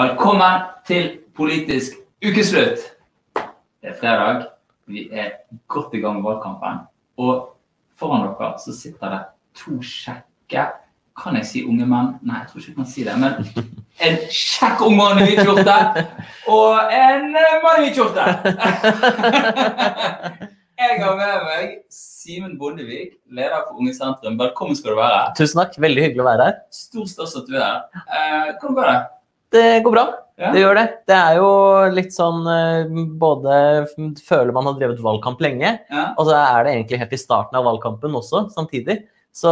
Velkommen til politisk ukeslutt. Det er fredag. Vi er godt i gang med valgkampen. Og foran dere så sitter det to kjekke Kan jeg si unge menn? Nei, jeg tror ikke jeg kan si det. Men en kjekk ung mann i hvit skjorte og en mann i hvit skjorte. Jeg har med meg Simen Bondevik, leder for Unge Sentrum. Velkommen skal du være. Tusen takk. Veldig hyggelig å være her. Stor stas at du er her. Hvordan går det? Det går bra. Ja. Det gjør det. Det er jo litt sånn eh, både føler man har drevet valgkamp lenge, Ja. og så er det egentlig helt i starten av valgkampen også, samtidig. Så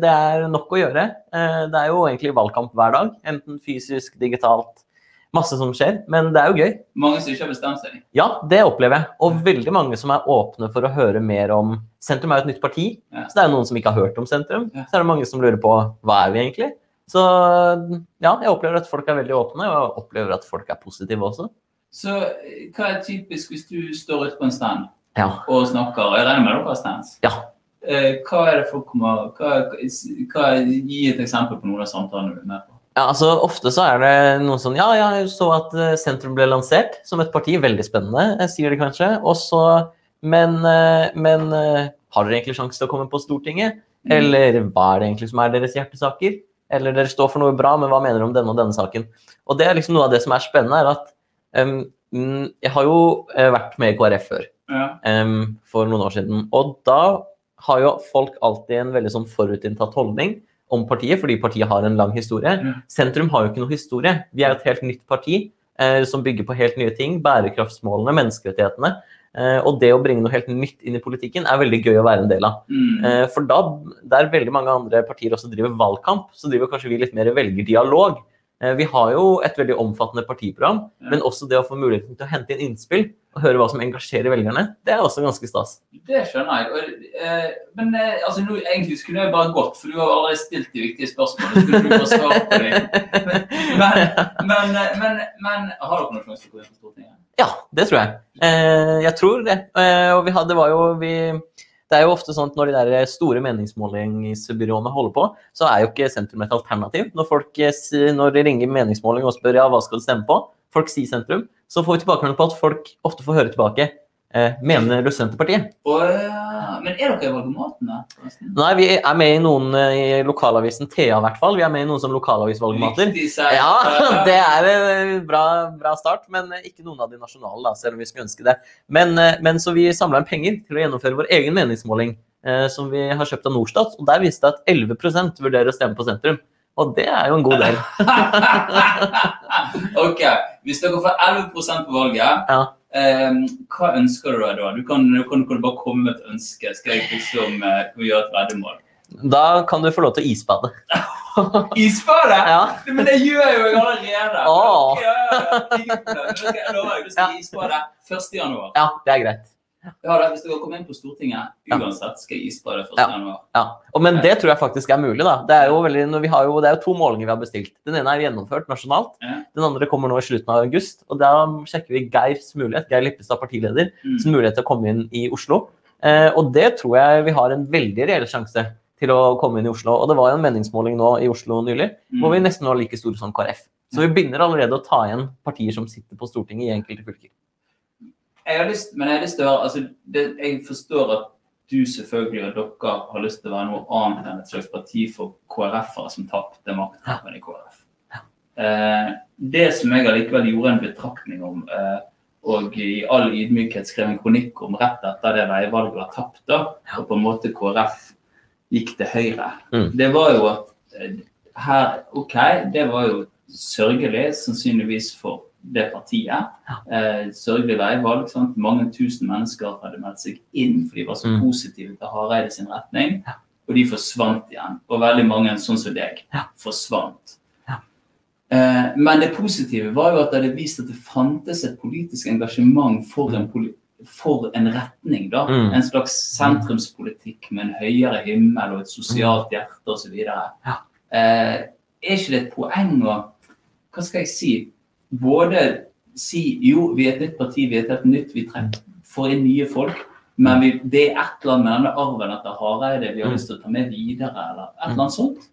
det er nok å gjøre. Eh, Det er jo egentlig valgkamp hver dag, enten fysisk, digitalt. Masse som skjer, men det er jo gøy. Mange som ikke har bestemt seg. Ja, det opplever jeg. Og veldig mange som er åpne for å høre mer om Sentrum er jo et nytt parti, Ja. så det er jo noen som ikke har hørt om Sentrum. Så er det mange som lurer på hva er vi egentlig. Så ja, jeg opplever at folk er veldig åpne, og jeg opplever at folk er positive også. Så hva er typisk hvis du står ute på en stand Ja. og snakker? Jeg regner med dere har stands. Ja. Eh, Hva er det folk kommer hva, hva, Gi et eksempel på noen av samtalene du er med på. ja, altså Ofte så er det noen sånn Ja, jeg så at eh, Sentrum ble lansert som et parti. Veldig spennende, eh, sier de kanskje. Og så Men, men har dere egentlig sjanse til å komme på Stortinget? Mm. Eller hva er det egentlig som er deres hjertesaker? Eller dere står for noe bra, men hva mener dere om denne og denne saken? Og det er liksom noe av det som er spennende, er at mm, jeg har jo eh, vært med i KrF før, Ja. Um, for noen år siden. Og da har jo folk alltid en veldig sånn forutinntatt holdning om partiet, fordi partiet har en lang historie. Ja. Sentrum har jo ikke noe historie. Vi er et helt nytt parti eh, som bygger på helt nye ting. Bærekraftsmålene, menneskerettighetene. Eh, og det å bringe noe helt nytt inn i politikken er veldig gøy å være en del av. Mm. Eh, For da, der veldig mange andre partier også driver valgkamp, så driver kanskje vi litt mer velgerdialog. Eh, Vi har jo et veldig omfattende partiprogram, men også det å få muligheten til å hente inn innspill og høre hva som engasjerer velgerne, det er også ganske stas. Det skjønner jeg. Og, eh, men eh, altså, nå, egentlig skulle jeg bare gått, for du har allerede stilt de viktige spørsmålene. Skulle du bare svart på dem. Men, men, eh, men, men har dere noen sjanse til å gå inn på Stortinget? Ja, det tror jeg. Eh, jeg tror det. Eh, og vi hadde, var jo, vi, det er jo ofte sånn at når de der store meningsmålingsbyråene holder på, så er jo ikke sentrum et alternativ. Når, folk, eh, når de ringer meningsmåling og spør ja, hva skal du stemme på, folk sier sentrum, så får vi tilbakemelding på at folk ofte får høre tilbake eh, mener du Senterpartiet? Oh, ja. Men er dere i valgomatene? da? Nei, vi er med i noen eh, i lokalavisen Thea i hvert fall. Vi er med i noen som lokalavisvalgmater. Ja, det er en bra, bra start, men ikke noen av de nasjonale, da, selv om vi skulle ønske det. Men, eh, men så vi samla inn penger til å gjennomføre vår egen meningsmåling, eh, som vi har kjøpt av Norstat. Og der viste det at 11% vurderer å stemme på sentrum. Og det er jo en god del. ok, hvis dere får 11 på valget, Ja. eh, hva ønsker du da? Du kan, du kan, kan du bare komme med et ønske. Skal jeg liksom eh, gjøre et veddemål? Da kan du få lov til å isbade. Isbade? Ja. Men det gjør jeg jo allerede. Oh. Ok, ja, ja, ja. Jeg lover, Du skal isbade 1. januar. ja, det er greit. Ja, da, hvis dere kommer inn på Stortinget, uansett skal jeg isbade 1. Ja. januar. Ja. Og, men det tror jeg faktisk er mulig. da. Det er jo, veldig, når vi har jo, det er jo to målinger vi har bestilt. Den ene er gjennomført nasjonalt. Ja. Den andre kommer nå i slutten av august. og Da sjekker vi Geirs mulighet, Geir Lippestad partileder, Mm. sin mulighet til å komme inn i Oslo. Eh, og det tror jeg vi har en veldig reell sjanse til å komme inn i Oslo. Og det var jo en meningsmåling nå i Oslo nylig, Mm. hvor vi nesten var like store som KrF. Så vi begynner allerede å ta igjen partier som sitter på Stortinget i enkelte fylker. Jeg har lyst, men jeg har lyst til å høre altså, det, Jeg forstår at du selvfølgelig og dere har lyst til å være noe annet enn et slags parti for KrF-ere som tapte maktkampen i KrF. Eh, det som jeg allikevel gjorde en betraktning om, eh, og i all ydmykhet skrev en kronikk om rett etter det veivalget var tapt, da, og på en måte KrF gikk til høyre, Mm. det var jo at eh, her OK, det var jo sørgelig, sannsynligvis for det partiet. Eh, sørgelig veivalg. Sant? Mange tusen mennesker hadde meldt seg inn, for de var så Mm. positive til Hareide sin retning. Og de forsvant igjen. Og veldig mange, sånn som deg, forsvant. Eh, men det positive var jo at det hadde vist at det fantes et politisk engasjement for en, poli for en retning. da. Mm. En slags sentrumspolitikk med en høyere himmel og et sosialt hjerte osv. Ja. Eh, er ikke det et poeng å Hva skal jeg si? Både si jo, vi er et nytt parti, vi er et helt nytt, vi trenger, får inn nye folk. Men vi, det er et eller annet med denne arven etter Hareide vi har Mm. lyst til å ta med videre, eller et eller annet sånt.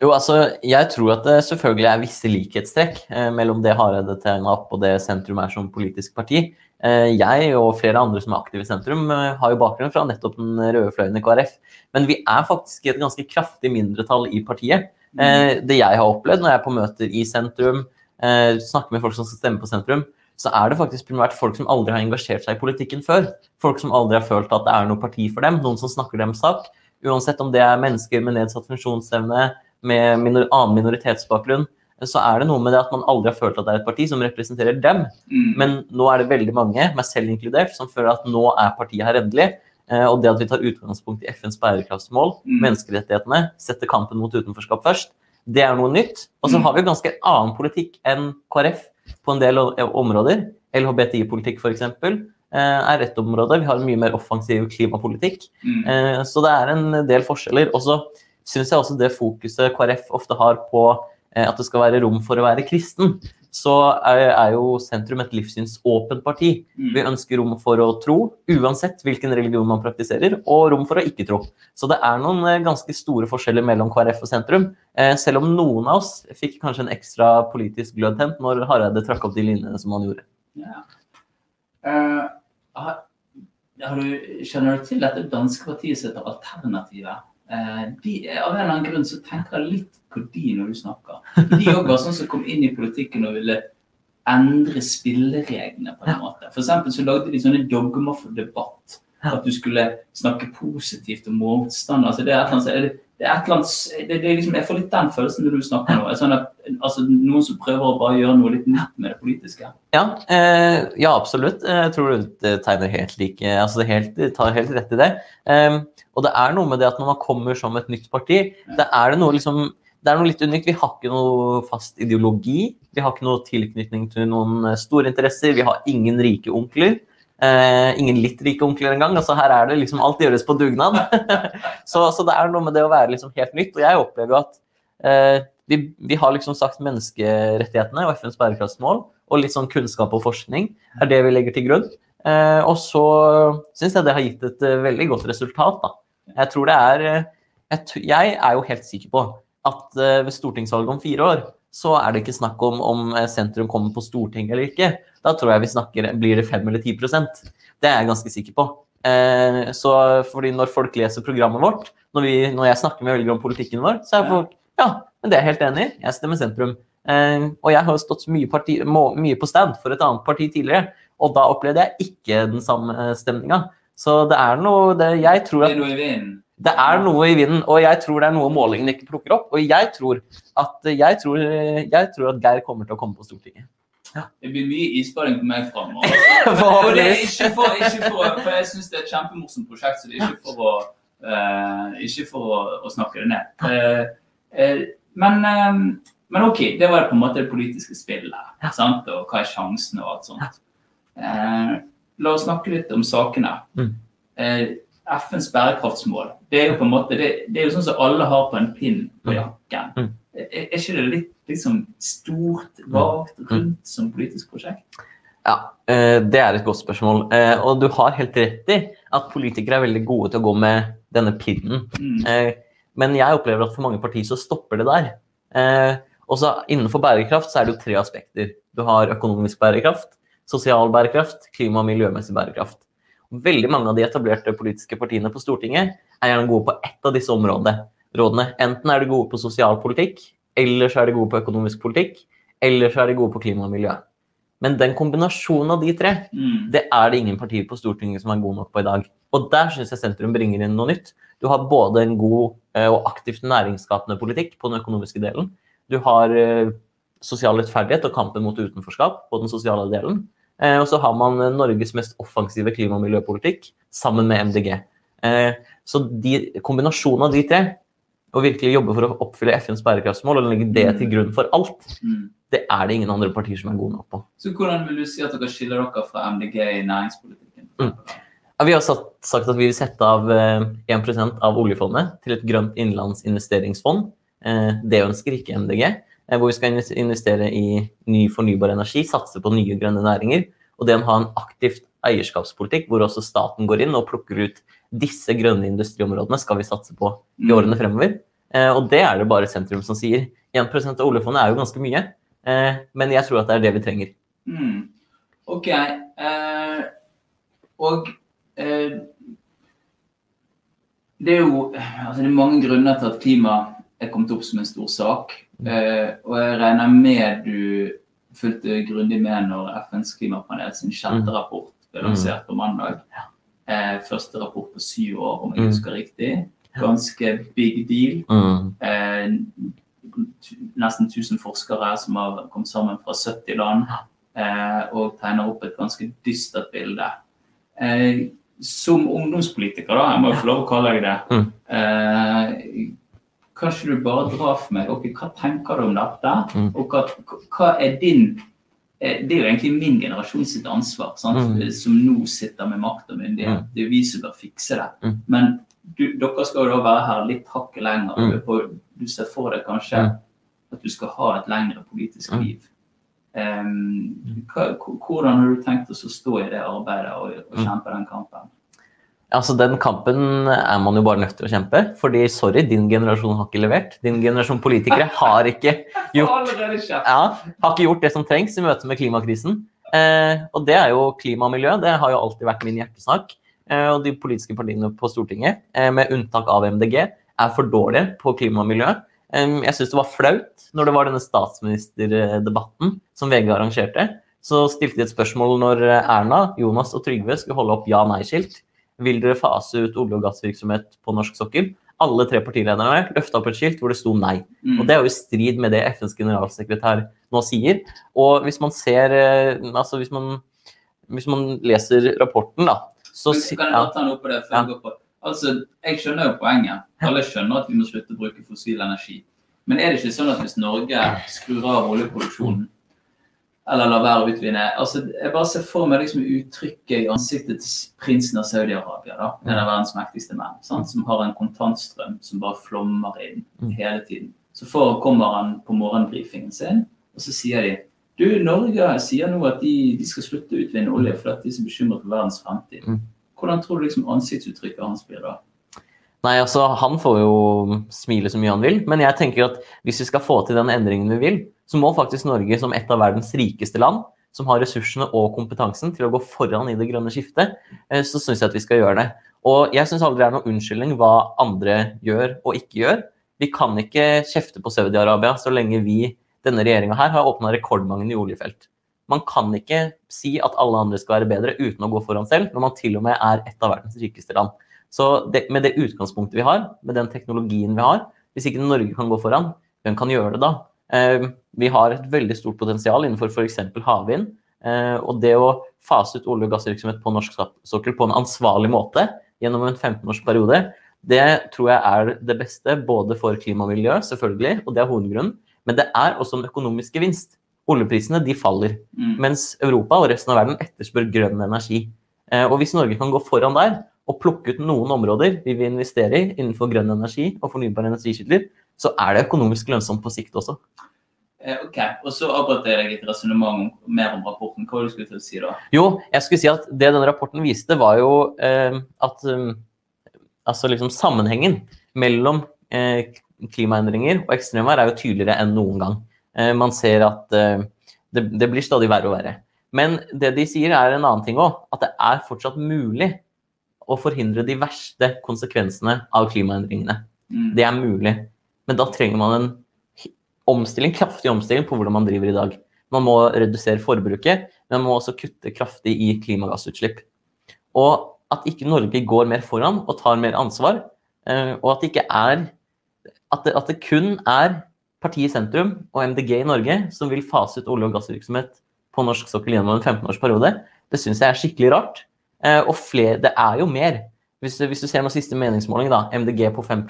Jo, altså, jeg tror at det selvfølgelig er visse likhetstrekk eh, mellom det Hareide tegna opp og det sentrum er som politisk parti. Eh, jeg og flere andre som er aktive i sentrum, eh, har jo bakgrunn fra nettopp den røde fløyen i KrF. Men vi er faktisk et ganske kraftig mindretall i partiet. Eh, det jeg har opplevd når jeg er på møter i sentrum, eh, snakker med folk som skal stemme på sentrum, så er det faktisk primært folk som aldri har engasjert seg i politikken før. Folk som aldri har følt at det er noe parti for dem, noen som snakker deres sak. Uansett om det er mennesker med nedsatt funksjonsevne, med minor annen minoritetsbakgrunn, så er det noe med det at man aldri har følt at det er et parti som representerer dem. Mm. Men nå er det veldig mange, meg selv inkludert, som føler at nå er partiet her endelig. Eh, Og det at vi tar utgangspunkt i FNs bærekraftsmål, Mm. menneskerettighetene, setter kampen mot utenforskap først, det er noe nytt. Og så Mm. har vi jo ganske annen politikk enn KrF på en del områder. LHBTI-politikk f.eks. er ett område. Vi har en mye mer offensiv klimapolitikk. Mm. Eh, Så det er en del forskjeller. Og så syns jeg også det fokuset KrF ofte har på eh, at det skal være rom for å være kristen, så er, er jo sentrum et livssynsåpent parti. Vi Mm. ønsker rom for å tro, uansett hvilken religion man praktiserer, og rom for å ikke tro. Så det er noen eh, ganske store forskjeller mellom KrF og sentrum. Eh, selv om noen av oss fikk kanskje en ekstra politisk glød tent når Hareide trakk opp de linjene som han gjorde. Ja. Uh, har, har du, kjenner du til dette danske partiet heter Alternativet? De, av en eller annen grunn så tenker jeg litt på de når du snakker. De òg var sånn som kom inn i politikken og ville endre spillereglene på en måte. For eksempel så lagde de sånne dogmer for debatt. At du skulle snakke positivt om motstand. Altså det er det, er et eller annet, det, det liksom, Jeg får litt den følelsen når du snakker nå. Sånn at, altså, noen som prøver å bare gjøre noe litt nytt med det politiske. Ja, eh, ja absolutt. Jeg tror det tegner helt like altså det helt, det tar helt rett i det. Eh, og det er noe med det at når man kommer som et nytt parti, det er det noe liksom det er noe litt unikt. Vi har ikke noe fast ideologi. Vi har ikke noe tilknytning til noen store interesser. Vi har ingen rike onkler. Eh, ingen litt rike onkler engang. Altså, her er det liksom alt gjøres på dugnad. så, så det er noe med det å være liksom helt nytt. Og jeg opplever at eh, vi, vi har liksom sagt menneskerettighetene og FNs bærekraftsmål og litt sånn kunnskap og forskning er det vi legger til grunn. Eh, og så syns jeg det har gitt et eh, veldig godt resultat. Da. Jeg tror det er eh, jeg, jeg er jo helt sikker på at eh, ved stortingsvalget om fire år så er det ikke snakk om om eh, sentrum kommer på Stortinget eller ikke. Da tror jeg vi snakker blir det 5 eller 10% Det er jeg ganske sikker på. Eh, så fordi når folk leser programmet vårt, når, vi, når jeg snakker med velgere om politikken vår, så er folk ja, men det er jeg helt enig i. Jeg stemmer sentrum. Eh, og jeg har stått mye, parti, må, mye på stand for et annet parti tidligere, og da opplevde jeg ikke den samme stemninga. Så det er noe det, Jeg tror Det at er noe i vinden. Det er noe i vinden, og jeg tror det er noe målingene ikke plukker opp. Og jeg tror at, jeg tror, jeg tror at Geir kommer til å komme på Stortinget. Det blir mye isbading på meg framover. Er ikke for, ikke for, for jeg syns det er et kjempemorsomt prosjekt, så det er ikke for å, uh, ikke for å, å snakke det ned. Uh, uh, men, men OK, det var på en måte det politiske spillet. Sant? Og hva er sjansen og alt sånt. La oss snakke litt om sakene. Mm. FNs bærekraftsmål. Det er jo på en måte, det, det er jo sånn som alle har på en pinn på Mm. jakken. Mm. Er, er ikke det litt liksom stort, vagt, rundt som politisk prosjekt? Ja, eh, det er et godt spørsmål. Eh, Og du har helt rett i at politikere er veldig gode til å gå med denne pinnen. Mm. Eh, Men jeg opplever at for mange partier så stopper det der. Og så innenfor bærekraft så er det jo tre aspekter. Du har økonomisk bærekraft, sosial bærekraft, klima- og miljømessig bærekraft. Veldig mange av de etablerte politiske partiene på Stortinget er gjerne gode på ett av disse områdene. rådene. Enten er de gode på sosialpolitikk, eller så er de gode på økonomisk politikk, eller så er de gode på klima og miljø. Men den kombinasjonen av de tre, Mm. det er det ingen partier på Stortinget som er gode nok på i dag. Og der syns jeg sentrum bringer inn noe nytt. Du har både en god eh, og aktivt næringsskapende politikk på den økonomiske delen. Du har eh, sosial rettferdighet og kampen mot utenforskap på den sosiale delen. Eh, og så har man eh, Norges mest offensive klima- og miljøpolitikk sammen med MDG. Eh, så de, kombinasjonen av de tre, å virkelig jobbe for å oppfylle FNs bærekraftsmål og legge det til grunn for alt, Mm. det er det ingen andre partier som er gode nok på. Så hvordan vil du si at dere skiller dere fra MDG i næringspolitikken? Mm. Ja, vi har satt, sagt at vi vil sette av eh, 1% av oljefondet til et grønt innlandsinvesteringsfond. Eh, det ønsker ikke MDG. Eh, hvor vi skal investere i ny fornybar energi, satse på nye grønne næringer. Og det å ha en aktivt eierskapspolitikk hvor også staten går inn og plukker ut disse grønne industriområdene skal vi satse på i årene fremover. Eh, og det er det bare sentrum som sier. 1 av oljefondet er jo ganske mye, eh, men jeg tror at det er det vi trenger. Mm. OK. Uh, og uh, det er jo altså det er mange grunner til at klima er kommet opp som en stor sak. Eh, og jeg regner med du fulgte grundig med når FNs klimapanel sin sjette Mm. rapport ble lansert på mandag. Uh, første rapport på syv år, om jeg Mm. husker riktig. Ganske big deal. Eh, nesten 1000 forskere som har kommet sammen fra 70 land og tegner opp et ganske dystert bilde. Som ungdomspolitiker, da, jeg må jo få lov å kalle deg det, kanskje du bare drar for meg ok, hva tenker du om dette? Mm. Og hva, hva er din eh, Det er jo egentlig min generasjon sitt ansvar? Mm. som nå sitter med makt og myndighet. Mm. Det er jo vi som bør fikse det. Mm. Men du, dere skal jo da være her litt hakket lenger. Mm. Du, er du ser for deg kanskje Mm. at du skal ha et lengre politisk Mm. liv. Um, hva, hvordan har du tenkt oss å stå i det arbeidet og, og Mm. kjempe den kampen? Altså, Den kampen er man jo bare nødt til å kjempe. Fordi, sorry, din generasjon har ikke levert. Din generasjon politikere har ikke gjort ja, har ikke gjort det som trengs i møte med klimakrisen. Eh, og det er jo klima og miljø. Det har jo alltid vært min hjertesak. Eh, og de politiske partiene på Stortinget, eh, med unntak av MDG, er for dårlige på klima og miljø. Eh, jeg syns det var flaut når det var denne statsministerdebatten som VG arrangerte. Så stilte de et spørsmål når Erna, Jonas og Trygve skulle holde opp ja-nei-skilt. Vil dere fase ut olje- og gassvirksomhet på norsk sokkel? Alle tre partilederne løfta opp et skilt hvor det sto nei. Mm. Og det er jo i strid med det FNs generalsekretær nå sier. Og hvis man ser eh, Altså hvis man, hvis man leser rapporten, da, så Men Kan jeg bare ta noe på det? før Ja. går på? Altså, Jeg skjønner jo poenget. Alle skjønner at vi må slutte å bruke fossil energi. Men er det ikke sånn at hvis Norge skrur av oljeproduksjonen, eller la være å utvinne altså, Jeg bare ser for meg liksom uttrykket i ansiktet til prinsen av Saudi-Arabia, da, en av verdens mektigste menn, sant? som har en kontantstrøm som bare flommer inn Mm. hele tiden. Så for, kommer han på morgenbrifingen sin, og så sier de du, Norge sier nå at de, de skal slutte å utvinne olje fordi de er så bekymret for verdens fremtid. Mm. Hvordan tror du liksom ansiktsuttrykket hans blir da? Nei, altså Han får jo smile så mye han vil, men jeg tenker at hvis vi skal få til den endringen vi vil, så må faktisk Norge som et av verdens rikeste land, som har ressursene og kompetansen til å gå foran i det grønne skiftet, eh, så syns jeg at vi skal gjøre det. Og jeg syns aldri det er noen unnskyldning hva andre gjør og ikke gjør. Vi kan ikke kjefte på Saudi-Arabia så lenge vi, denne regjeringa her, har åpna rekordmange nye oljefelt. Man kan ikke si at alle andre skal være bedre uten å gå foran selv, når man til og med er et av verdens rikeste land. Så det, med det utgangspunktet vi har, med den teknologien vi har, hvis ikke Norge kan gå foran, hvem kan gjøre det da? Eh, vi har et veldig stort potensial innenfor f.eks. havvind. Eh, og det å fase ut olje- og gassvirksomhet på norsk sokkel på en ansvarlig måte gjennom en 15-årsperiode, det tror jeg er det beste både for klima og miljø, selvfølgelig, og det er hovedgrunnen. Men det er også en økonomisk gevinst. Oljeprisene de faller, Mm. mens Europa og resten av verden etterspør grønn energi. Eh, og hvis Norge kan gå foran der og plukke ut noen områder vi vil investere i innenfor grønn energi og fornybare energikilder, så er det økonomisk lønnsomt på sikt også. Eh, ok, og Så avbrøt jeg deg et resonnement mer om rapporten. Hva var det du skulle til å si da? Jo, jeg skulle si at det denne rapporten viste, var jo eh, at eh, altså liksom sammenhengen mellom eh, klimaendringer og ekstremvær er jo tydeligere enn noen gang. Eh, man ser at eh, det, det blir stadig verre og verre. Men det de sier er en annen ting òg, at det er fortsatt mulig å forhindre de verste konsekvensene av klimaendringene. Mm. Det er mulig. Men da trenger man en omstilling, kraftig omstilling på hvordan man driver i dag. Man må redusere forbruket, men man må også kutte kraftig i klimagassutslipp. Og at ikke Norge går mer foran og tar mer ansvar, eh, og at det ikke er at det, at det kun er partiet sentrum og MDG i Norge som vil fase ut olje- og gassvirksomhet på norsk sokkel gjennom en 15-årsperiode, det syns jeg er skikkelig rart. Eh, og flere, det er jo mer. Hvis, hvis du ser noen siste meningsmåling, da, MDG på 5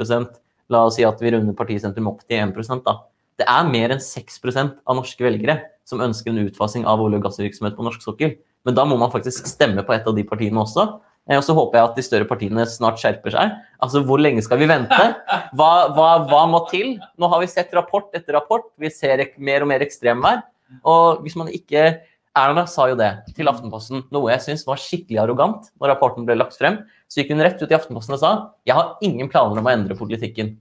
la oss si at vi runder partisentrum opp til 1 da. Det er mer enn 6% av norske velgere som ønsker en utfasing av olje- og gassvirksomhet på norsk sokkel. Men da må man faktisk stemme på et av de partiene også. Eh, Og så håper jeg at de større partiene snart skjerper seg. Altså, Hvor lenge skal vi vente? Hva, hva, hva må til? Nå har vi sett rapport etter rapport. Vi ser mer og mer ekstremvær. Og hvis man ikke Erna sa jo det til Aftenposten, noe jeg syns var skikkelig arrogant når rapporten ble lagt frem. Så gikk hun rett ut i Aftenposten og sa jeg har ingen planer om å endre politikken.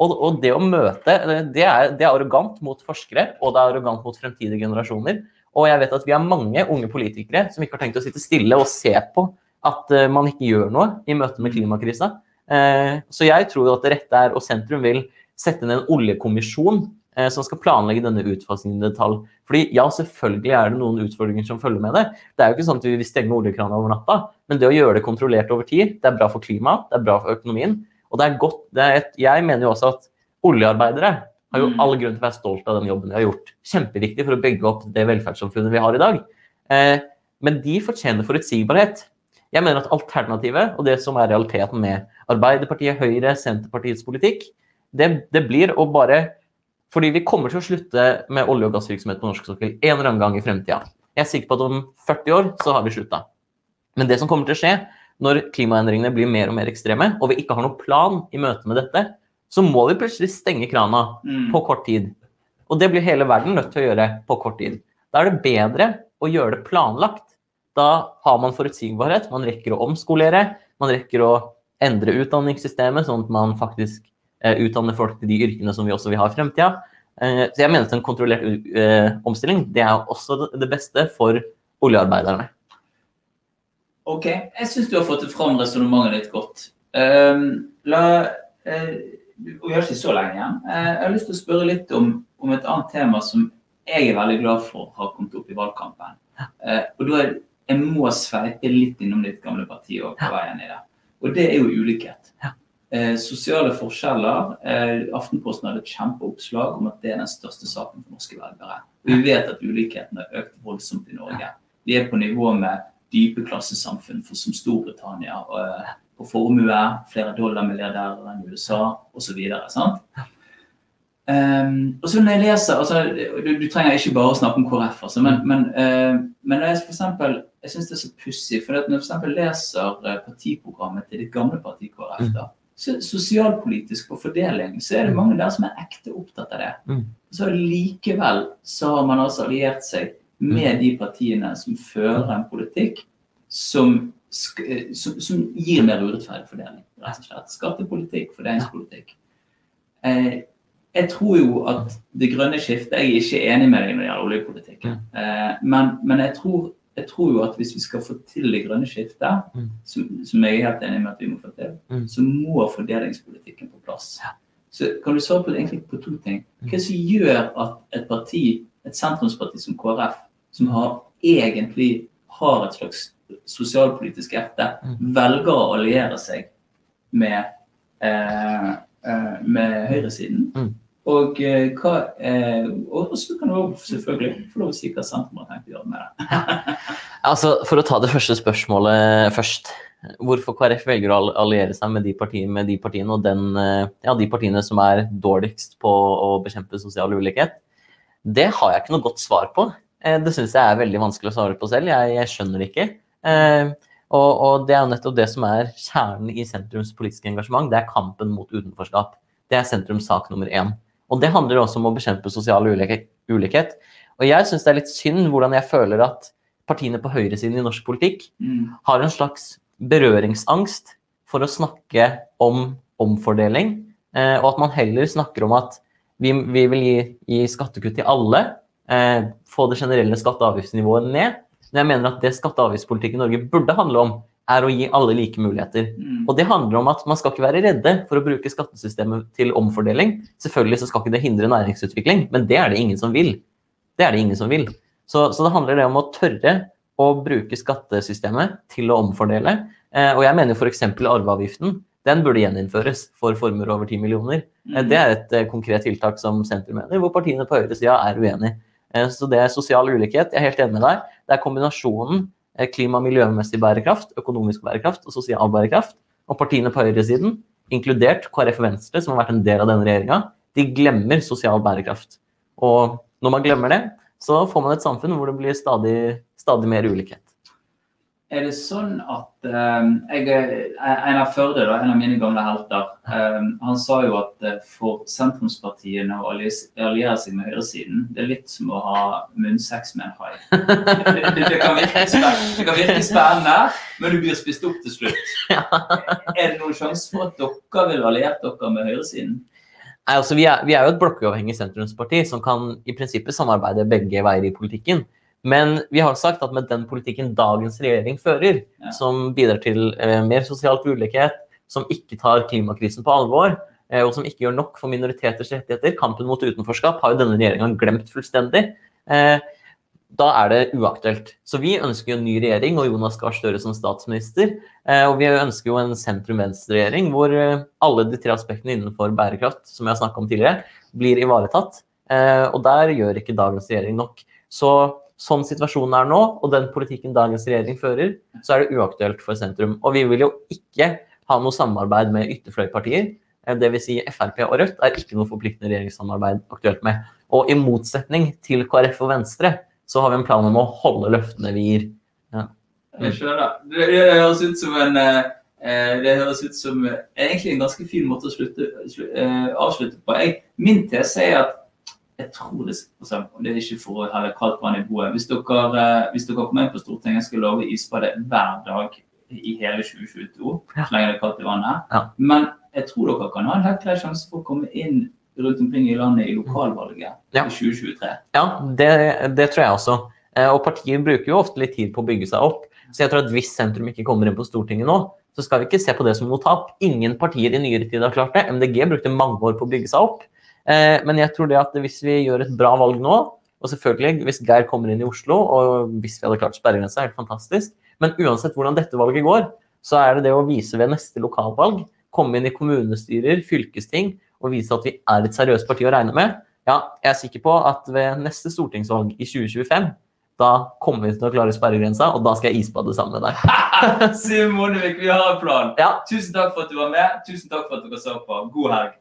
Og, og det å møte det er, det er arrogant mot forskere, og det er arrogant mot fremtidige generasjoner. Og jeg vet at vi har mange unge politikere som ikke har tenkt å sitte stille og se på at uh, man ikke gjør noe i møte med klimakrisa. Uh, så jeg tror at det rette er, og sentrum vil sette ned en oljekommisjon som skal planlegge denne utfasingen i detalj. Fordi ja, selvfølgelig er det noen utfordringer som følger med det. Det er jo ikke sånn at vi vil stenge oljekrana over natta, men det å gjøre det kontrollert over tid, det er bra for klimaet, det er bra for økonomien. Og det er godt, det er et, Jeg mener jo også at oljearbeidere har jo Mm. all grunn til å være stolt av den jobben de har gjort. Kjempeviktig for å bygge opp det velferdssamfunnet vi har i dag. Eh, men de fortjener forutsigbarhet. Jeg mener at alternativet, og det som er realiteten med Arbeiderpartiet, Høyre, Senterpartiets politikk, det, det blir å bare Fordi vi kommer til å slutte med olje- og gassvirksomhet på norsk sokkel en eller annen gang i fremtida. Jeg er sikker på at om 40 år så har vi slutta. Men det som kommer til å skje når klimaendringene blir mer og mer ekstreme, og vi ikke har noen plan i møte med dette, så må vi plutselig stenge krana Mm. på kort tid. Og det blir hele verden nødt til å gjøre på kort tid. Da er det bedre å gjøre det planlagt. Da har man forutsigbarhet, man rekker å omskolere, man rekker å endre utdanningssystemet, sånn at man faktisk eh, utdanner folk til de yrkene som vi også vil ha i fremtida. Eh, så jeg mener at en kontrollert eh, omstilling det er også det- beste for oljearbeiderne. Ok, jeg syns du har fått fram resonnementet ditt godt. Um, la, uh, vi har ikke så lenge igjen. Uh, jeg har lyst til å spørre litt om, om et annet tema som jeg er veldig glad for har kommet opp i valgkampen. Uh, og da er, Jeg må sveipe litt innom ditt gamle parti og på veien i det. Og det er jo ulikhet. Eh, sosiale forskjeller. Eh, Aftenposten hadde et kjempeoppslag om at det er den største saken for norske velgere. Vi vet at ulikheten har økt voldsomt i Norge. Vi er på nivå med dype klassesamfunn for, som Storbritannia. Og, på formue, flere dollarmilliardærer enn USA osv. Um, og så når jeg leser, altså, du, du trenger ikke bare å snakke om KrF, altså, men, men, uh, men jeg for eksempel, jeg syns det er så pussig. For når jeg for leser eh, partiprogrammet til ditt gamle parti KrF, da, så sosialpolitisk og fordeling, så er det mange der som er ekte opptatt av det. Mm. Så likevel så har man altså alliert seg med de partiene som fører en politikk som, eh, som, som gir mer urettferdig fordeling, rett og slett. Skattepolitikk, fordelingspolitikk. Eh, jeg tror jo at det grønne skiftet Jeg er ikke enig med deg når det gjelder oljepolitikken. Eh, men men jeg, tror, jeg tror jo at hvis vi skal få til det grønne skiftet, Mm. som, som jeg er helt enig med at vi må få til, Mm. så må fordelingspolitikken på plass. Så kan du svare på, egentlig på to ting. Hva er som gjør at et parti, et sentrumsparti som KrF, som har egentlig har et slags sosialpolitisk hjerte, Mm. velger å alliere seg med, eh, eh, med høyresiden? Og eh, hva eh, så kan du selvfølgelig få lov å si hva sentrum har tenkt å gjøre med det. Altså, For å ta det første spørsmålet først. Hvorfor KrF velger å alliere seg med de partiene, med de partiene og den, eh, ja, de partiene som er dårligst på å bekjempe sosial ulikhet, det har jeg ikke noe godt svar på. Eh, Det syns jeg er veldig vanskelig å svare på selv. Jeg, jeg skjønner ikke. Eh, Og, og det er jo nettopp det som er kjernen i sentrums politiske engasjement. Det er kampen mot utenforskap. Det er sentrums sak nummer én. Og det handler også om å bekjempe sosial ulikhet. Og jeg syns det er litt synd hvordan jeg føler at partiene på høyresiden i norsk politikk Mm. har en slags berøringsangst for å snakke om omfordeling, eh, og at man heller snakker om at vi, vi vil gi, gi skattekutt til alle, eh, få det generelle skatte- og avgiftsnivået ned. Men jeg mener at det skatte- og avgiftspolitikken i Norge burde handle om, er å gi alle like muligheter. Mm. Og det handler om at man skal ikke være redde for å bruke skattesystemet til omfordeling. Selvfølgelig så skal ikke det hindre næringsutvikling, men det er det ingen som vil. Det er det ingen som vil. Så, så det handler det om å tørre å bruke skattesystemet til å omfordele. Eh, og jeg mener f.eks. arveavgiften. Den burde gjeninnføres for formuer over 10 millioner. Eh, det er et eh, konkret tiltak som Senter mener, hvor partiene på høyresida er uenig. Eh, så det er sosial ulikhet. Jeg er helt enig med deg. Det er kombinasjonen klima- og miljømessig bærekraft, økonomisk bærekraft og sosial bærekraft. Og partiene på høyresiden, inkludert KrF og Venstre, som har vært en del av denne regjeringa, de glemmer sosial bærekraft. Og når man glemmer det, så får man et samfunn hvor det blir stadig, stadig mer ulikhet. Er det sånn at eh, jeg, Einar Førde, da, en av mine gamle helter, eh, han sa jo at eh, for sentrumspartiene å alliere seg med høyresiden, det er litt som å ha munnsex med en hai. Det, det, det, kan virke spennende, men du blir spist opp til slutt. Er det noen sjanse for at dere vil alliert dere med høyresiden? Nei, altså vi er, vi er jo et blokkuavhengig sentrumsparti som kan i prinsippet samarbeide begge veier i politikken. Men vi har sagt at med den politikken dagens regjering fører, Ja. som bidrar til eh, mer sosialt ulikhet, som ikke tar klimakrisen på alvor, eh, og som ikke gjør nok for minoriteters rettigheter, kampen mot utenforskap, har jo denne regjeringa glemt fullstendig. Eh, da er det uaktuelt. Så vi ønsker jo en ny regjering og Jonas Gahr Støre som statsminister. Eh, og vi ønsker jo en sentrum-venstre-regjering hvor eh, alle de tre aspektene innenfor bærekraft som jeg har om tidligere, blir ivaretatt. Eh, og der gjør ikke dagens regjering nok. Så sånn situasjonen er nå, og den politikken dagens regjering fører, så er det uaktuelt for sentrum. Og vi vil jo ikke ha noe samarbeid med ytterfløypartier. Eh, Dvs. Si Frp og Rødt er ikke noe forpliktende regjeringssamarbeid aktuelt med. Og i motsetning til KrF og Venstre så har vi en plan om å holde løftene vi gir. Jeg skjønner. Det, høres ut som en eh, Det høres ut som eh, egentlig en ganske fin måte å slutte, slu, avslutte på. Jeg, min tese er at jeg tror det, altså, og det er ikke for å helle kaldt vann i blodet. Hvis dere, eh, hvis dere kommer inn på Stortinget, skal love isbade hver dag i hele 2022. Ja. Så lenge det er kaldt i vannet. Ja. Men jeg tror dere kan ha en helt klar sjanse for å komme inn rundt omkring i landet i lokalvalget Ja. i 2023. Ja, det, det tror jeg også. Eh, Og partier bruker jo ofte litt tid på å bygge seg opp. Så jeg tror at hvis sentrum ikke kommer inn på Stortinget nå, så skal vi ikke se på det som noe tap. Ingen partier i nyere tid har klart det. MDG brukte mange år på å bygge seg opp. Eh, Men jeg tror det at hvis vi gjør et bra valg nå, og selvfølgelig hvis Geir kommer inn i Oslo, og hvis vi hadde klart sperregrensa, helt fantastisk. Men uansett hvordan dette valget går, så er det det å vise ved neste lokalvalg, komme inn i kommunestyrer, fylkesting, og vise at vi er et seriøst parti å regne med. Ja, jeg er sikker på at ved neste stortingsvalg i 2025, da kommer vi til å klare sperregrensa, og da skal jeg isbade sammen med deg. Siv Monevik, vi har en plan. Ja, Tusen takk for at du var med. Tusen takk for at dere så på. God helg.